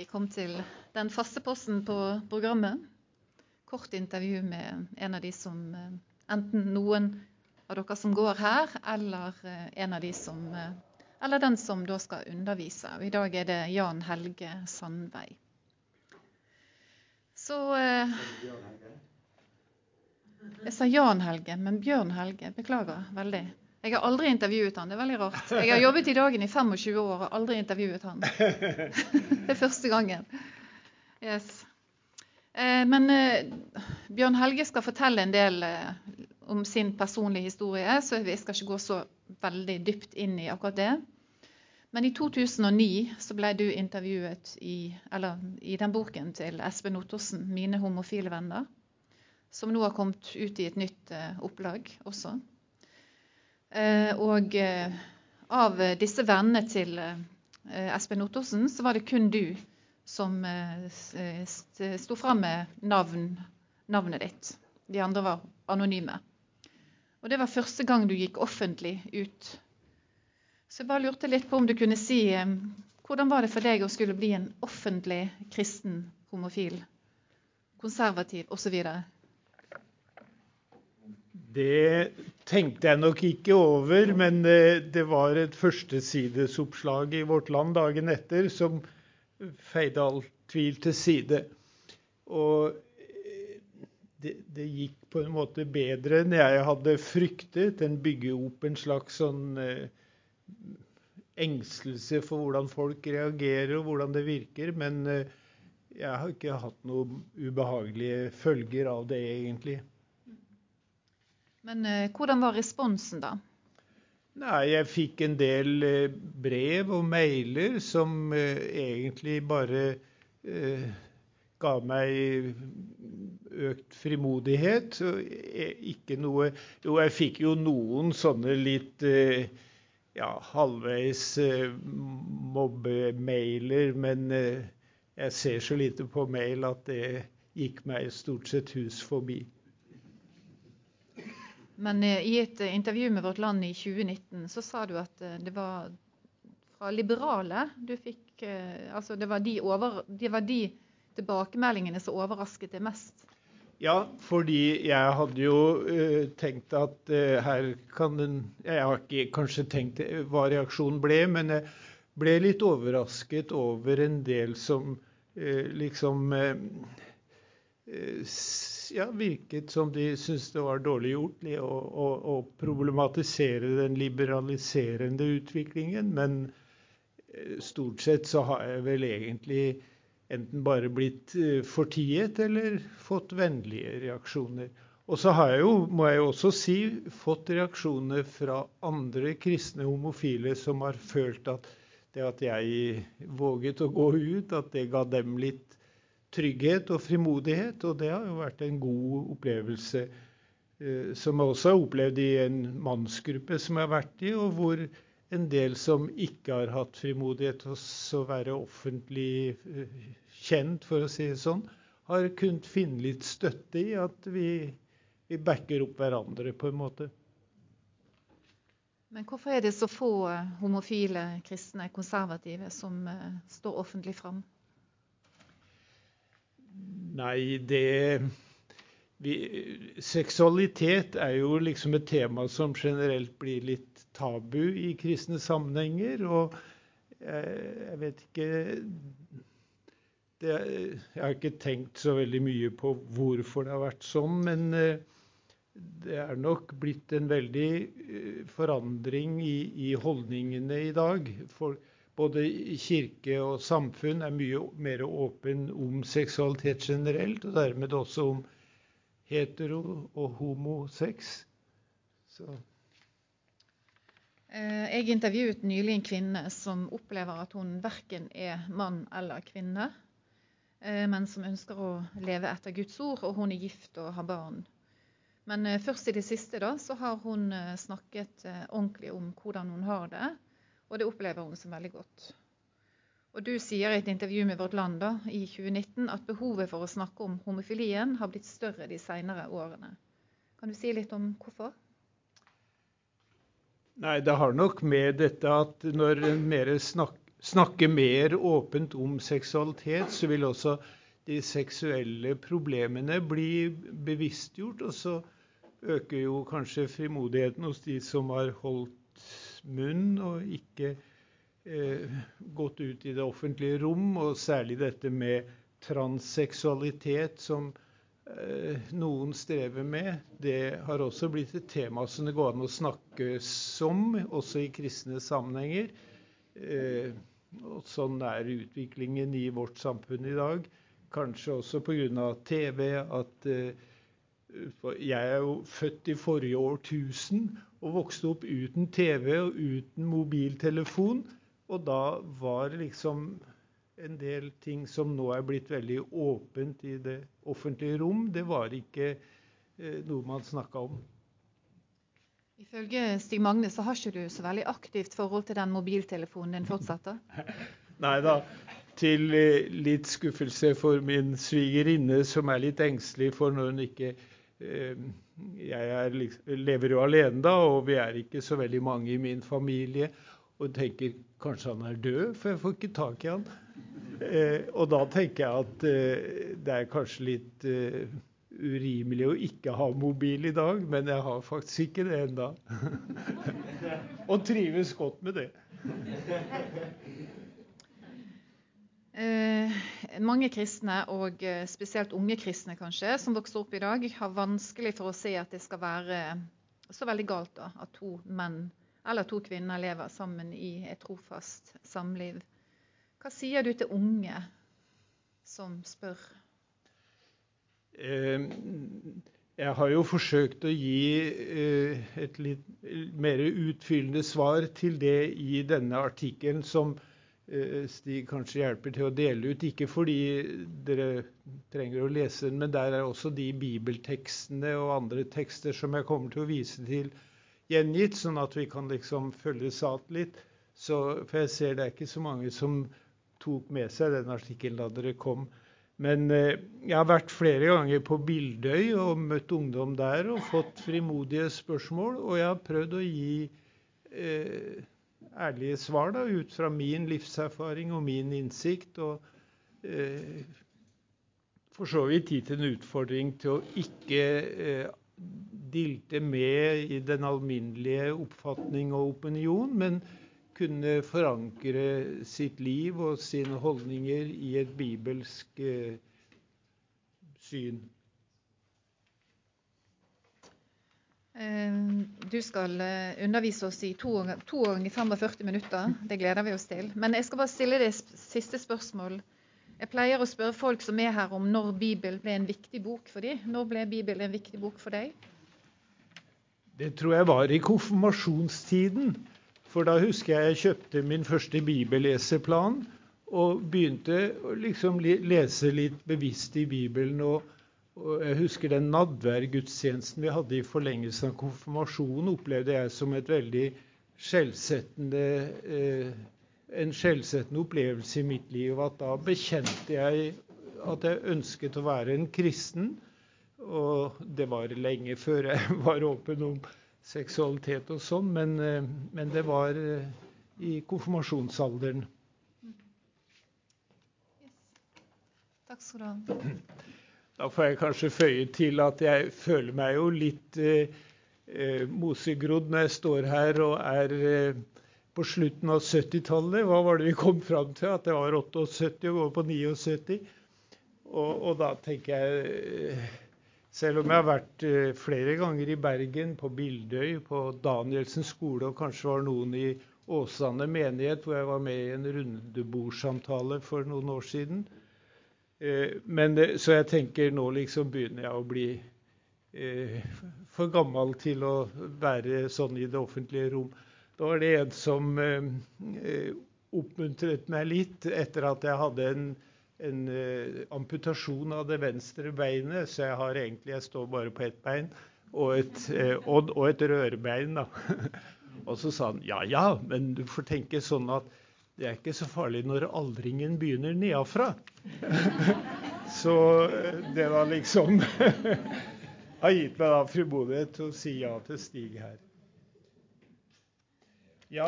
vi kom til den faste posten på programmet. Kort intervju med en av de som eh, Enten noen av dere som går her, eller eh, en av de som eh, Eller den som da skal undervise. Og I dag er det Jan Helge Sandvei. Så Jeg sa Jan Helge, men Bjørn Helge. Beklager veldig. Jeg har aldri intervjuet han, det er veldig rart. Jeg har jobbet i Dagen i 25 år og aldri intervjuet han. Det er første gangen. Yes. Eh, men eh, Bjørn Helge skal fortelle en del eh, om sin personlige historie, så jeg skal ikke gå så veldig dypt inn i akkurat det. Men i 2009 så ble du intervjuet i, eller, i den boken til Espen Ottersen, 'Mine homofile venner', som nå har kommet ut i et nytt opplag også. Eh, og eh, av disse vennene til eh, Espen Ottosen, så var det kun du som sto fram med navn, navnet ditt. De andre var anonyme. Og det var første gang du gikk offentlig ut. Så jeg bare lurte litt på om du kunne si hvordan var det for deg å skulle bli en offentlig kristen homofil, konservativ osv.? Det tenkte jeg nok ikke over, men eh, det var et førstesidesoppslag i Vårt Land dagen etter som feide all tvil til side. Og eh, det, det, gikk på en måte bedre enn jeg hadde fryktet. Den bygger opp en slags sånn eh, engstelse for hvordan folk reagerer og hvordan det virker. Men jeg har ikke hatt noen ubehagelige følger av det, egentlig. Men eh, hvordan var responsen, da? Nei, Jeg fikk en del eh, brev og mailer som eh, egentlig bare ga meg økt frimodighet. Ikke noe Jo, jeg fikk jo noen sånne litt ja, halvveis mobbemailer, men jeg ser så lite på mail at det gikk meg stort sett hus forbi. Men eh, i et eh, intervju med Vårt Land i 2019 så sa du at eh, det var fra liberale du fikk Altså det var de, over, det var de tilbakemeldingene som overrasket deg mest? Ja, fordi jeg hadde jo uh, tenkt at uh, her kan den Jeg har ikke kanskje tenkt hva reaksjonen ble, men jeg ble litt overrasket over en del som uh, liksom ja, virket som de syntes det var dårlig gjort å, å, å, problematisere den liberaliserende utviklingen. Men eh, stort sett så har jeg vel egentlig enten bare blitt eh, fortiet eller fått vennlige reaksjoner. Og så har jeg jo, må jeg jo også si, fått reaksjoner fra andre kristne homofile som har følt at det at jeg våget å gå ut, at det ga dem litt trygghet og frimodighet. Og det har jo vært en god opplevelse eh, som jeg også har opplevd i en mannsgruppe som jeg har vært i, og hvor en del som ikke har hatt frimodighet til å være offentlig eh, kjent, for å si det sånn, har kunnet finne litt støtte i at vi, vi backer opp hverandre på en måte. Men hvorfor er det så få eh, homofile kristne konservative som står offentlig fram? Nei, det vi, Seksualitet er jo liksom et tema som generelt blir litt tabu i kristne sammenhenger. Og jeg, jeg vet ikke det, Jeg har ikke tenkt så veldig mye på hvorfor det har vært sånn, men eh, det er nok blitt en veldig eh, forandring i, i holdningene i dag. Folk både kirke og samfunn er mye mer åpen om seksualitet generelt, og dermed også om hetero- og homosex. Så. Eh, jeg intervjuet nylig en kvinne som opplever at hun verken er mann eller kvinne, eh, men som ønsker å leve etter Guds ord, og hun er gift og har barn. Men eh, først i det siste da, så har hun snakket ordentlig om hvordan hun har det og det opplever hun som veldig godt. Og Du sier i et intervju med Vårt Land da, i 2019 at behovet for å snakke om homofilien har blitt større de senere årene. Kan du si litt om hvorfor? Nei, Det har nok med dette at når en snak, snakker mer åpent om seksualitet, så vil også de seksuelle problemene bli bevisstgjort. Og så øker jo kanskje frimodigheten hos de som har holdt munn og ikke eh, gått ut i det offentlige rom, og særlig dette med transseksualitet som Eh, noen strever med, det har også blitt et tema som det går an å snakke om, også i kristne sammenhenger. Eh, og sånn er utviklingen i vårt samfunn i dag. Kanskje også pga. TV. at eh, Jeg er jo født i forrige årtusen og vokste opp uten TV og uten mobiltelefon. Og da var liksom en del ting som nå er blitt veldig åpent i det offentlige rom. Det var ikke eh, noe man snakka om. Ifølge Stig Magne så har ikke du så veldig aktivt forhold til den mobiltelefonen din fortsatt? da? Nei da. Til eh, litt skuffelse for min svigerinne, som er litt engstelig for når hun ikke Jeg er, lever jo alene da, og vi er ikke så veldig mange i min familie. Og tenker kanskje han er død, for jeg får ikke tak i han. Eh, og da tenker jeg at eh, det er kanskje litt eh, urimelig å ikke ha mobil i dag, men jeg har faktisk ikke det ennå. og trives godt med det. Eh, mange kristne, og eh, spesielt unge kristne kanskje, som vokser opp i dag, har vanskelig for å se at det skal være så veldig galt da, at to menn eller to kvinner lever sammen i et trofast samliv. Hva sier du til unge som spør? Ehm, jeg har jo forsøkt å gi eh, et litt mer utfyllende svar til det i denne artikkelen, som eh, Stig kanskje hjelper til å dele ut. Ikke fordi dere trenger å lese den, men der er også de bibeltekstene og andre tekster som jeg kommer til å vise til, gjengitt, sånn at vi kan liksom følge sat litt. Så, for jeg ser det er ikke så mange som tok med seg den artikkelen da dere kom. Men eh, jeg har vært flere ganger på Bildøy og møtt ungdom der og fått frimodige spørsmål. Og jeg har prøvd å gi eh, ærlige svar da, ut fra min livserfaring og min innsikt. Og eh, for så vidt gitt en utfordring til å ikke eh, dilte med i den alminnelige oppfatning og opinion, men kunne forankre sitt liv og sine holdninger i et bibelsk eh, syn. Eh, du skal eh, undervise oss i to, to ganger 45 minutter. Det gleder vi oss til. Men jeg skal bare stille deg siste spørsmål. Jeg pleier å spørre folk som er her om når Bibelen ble en viktig bok for dem. Når ble Bibelen en viktig bok for deg? Det tror jeg var i konfirmasjonstiden. For da husker jeg jeg kjøpte min første bibelleseplan og begynte å liksom lese litt bevisst i Bibelen. Og jeg husker den nadværgudstjenesten vi hadde i forlengelsen av konfirmasjonen, opplevde jeg som veldig skjellsettende eh, en skjellsettende opplevelse i mitt liv. At da bekjente jeg at jeg ønsket å være en kristen. Og det var lenge før jeg var åpen om seksualitet og sånn, men, eh, men, det var eh, i konfirmasjonsalderen. Takk skal du ha. Da får jeg kanskje føye til at jeg føler meg jo litt eh, eh mosegrodd når jeg står her og er eh, på slutten av 70-tallet. Hva var det vi kom fram til? At det var 78 og går på 79. Og, og da tenker jeg eh, selv om jeg har vært eh, flere ganger i Bergen, på Bildøy, på Danielsen skole, og kanskje var noen i Åsane menighet, hvor jeg var med i en rundebordsamtale for noen år siden. Eh, men, så jeg tenker nå liksom begynner jeg å bli eh, for gammel til å være sånn i det offentlige rom. Da var det en som oppmuntret meg litt etter at jeg hadde en en eh, amputasjon av det venstre beinet, så jeg har egentlig Jeg står bare på ett bein og et, og, og et rørbein. da. og så sa han ja ja, men du får tenke sånn at det er ikke så farlig når aldringen begynner nedafra. så uh, det var liksom Har gitt meg da frimodighet til å si ja til Stig her.